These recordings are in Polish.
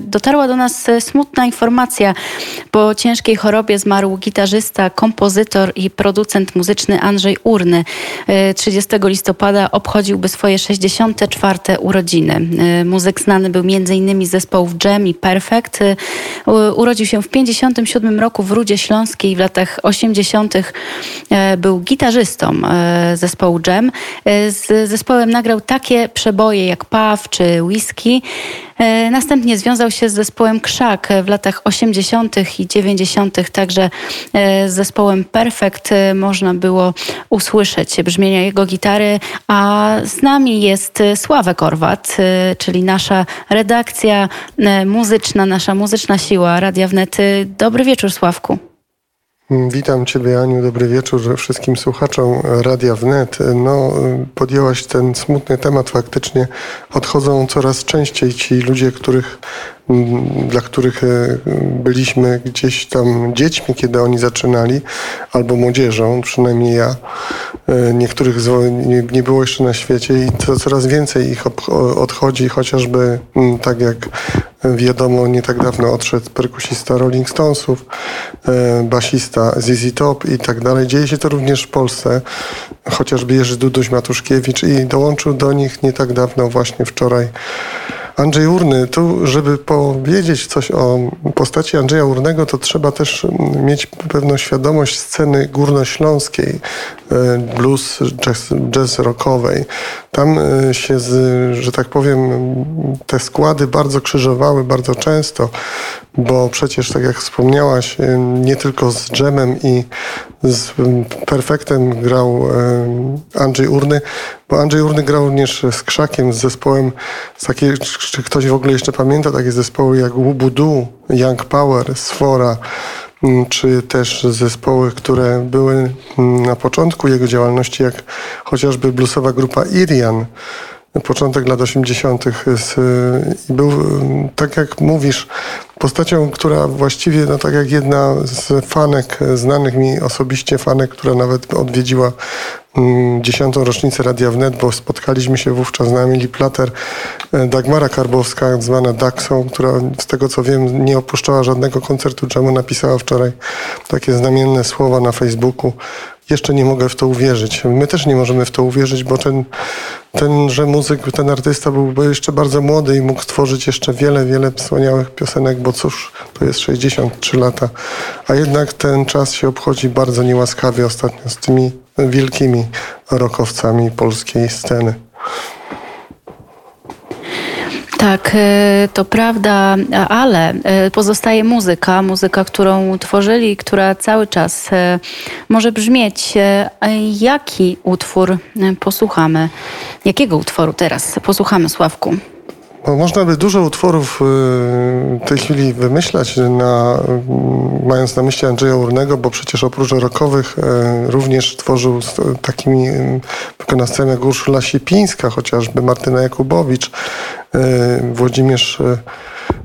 dotarła do nas smutna informacja. Po ciężkiej chorobie zmarł gitarzysta, kompozytor i producent muzyczny Andrzej Urny. 30 listopada obchodziłby swoje 64. urodziny. Muzyk znany był m.in. z zespołów Jam i Perfect. Urodził się w 57 roku w Rudzie Śląskiej. W latach 80. był gitarzystą zespołu Jam. Z zespołem nagrał takie przeboje jak Paw czy Whisky. E, następnie związał się z zespołem Krzak w latach 80. i 90. Także e, z zespołem Perfect e, można było usłyszeć brzmienia jego gitary, a z nami jest Sławek Orwat, czyli nasza redakcja muzyczna, nasza muzyczna siła Radia Wnet. Dobry wieczór Sławku. Witam Ciebie, Aniu. Dobry wieczór wszystkim słuchaczom Radia Wnet. No, podjęłaś ten smutny temat. Faktycznie odchodzą coraz częściej ci ludzie, których, dla których e, byliśmy gdzieś tam dziećmi, kiedy oni zaczynali, albo młodzieżą, przynajmniej ja. E, niektórych nie było jeszcze na świecie i coraz więcej ich odchodzi, chociażby tak jak Wiadomo, nie tak dawno odszedł perkusista Rolling Stonesów, e, basista ZZ Top i tak dalej. Dzieje się to również w Polsce, chociażby Jerzy Duduś Matuszkiewicz i dołączył do nich nie tak dawno, właśnie wczoraj Andrzej Urny. Tu, żeby powiedzieć coś o postaci Andrzeja Urnego, to trzeba też mieć pewną świadomość sceny górnośląskiej, e, blues, jazz, jazz rockowej. Tam e, się, z, że tak powiem, te składy bardzo krzyżowały bardzo często, bo przecież, tak jak wspomniałaś, e, nie tylko z dżemem i z perfektem grał Andrzej Urny, bo Andrzej Urny grał również z Krzakiem, z zespołem, z czy ktoś w ogóle jeszcze pamięta takie zespoły jak Łubudu, Young Power, Sfora, mm, czy też zespoły, które były mm, na początku jego działalności, jak chociażby bluesowa grupa Irian, początek lat 80. I był, tak jak mówisz, postacią, która właściwie, no tak jak jedna z fanek, znanych mi osobiście fanek, która nawet odwiedziła mm, dziesiątą rocznicę Radia Wnet, bo spotkaliśmy się wówczas na Emilii Plater, e, Dagmara Karbowska, zwana Daxą, która z tego co wiem nie opuszczała żadnego koncertu czemu napisała wczoraj takie znamienne słowa na Facebooku. Jeszcze nie mogę w to uwierzyć. My też nie możemy w to uwierzyć, bo ten, tenże muzyk, ten artysta był jeszcze bardzo młody i mógł stworzyć jeszcze wiele, wiele wspaniałych piosenek, bo cóż, to jest 63 lata. A jednak ten czas się obchodzi bardzo niełaskawie ostatnio z tymi wielkimi rokowcami polskiej sceny. Tak, e, to prawda, ale e, pozostaje muzyka, muzyka, którą tworzyli, która cały czas e, może brzmieć. Jaki utwór posłuchamy? Jakiego utworu teraz posłuchamy, Sławku? Można by dużo utworów w tej chwili wymyślać, na, mając na myśli Andrzeja Urnego, bo przecież oprócz rockowych również tworzył takimi wykonawcami jak Urszula Sipińska, chociażby Martyna Jakubowicz, Włodzimierz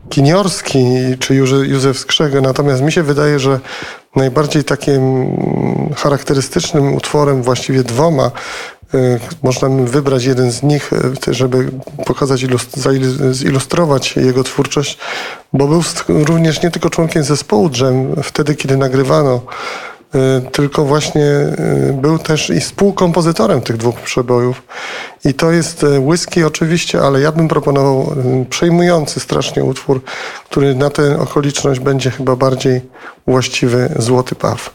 Kiniorski czy Józef Skrzege. Natomiast mi się wydaje, że najbardziej takim charakterystycznym utworem, właściwie dwoma, można wybrać jeden z nich, żeby pokazać, zilustrować jego twórczość, bo był również nie tylko członkiem zespołu Dżem, wtedy kiedy nagrywano Y, tylko właśnie był też i współkompozytorem tych dwóch przebojów. I to jest whisky oczywiście, ale ja bym proponował przejmujący strasznie utwór, który na tę okoliczność będzie chyba bardziej właściwy Złoty Paw.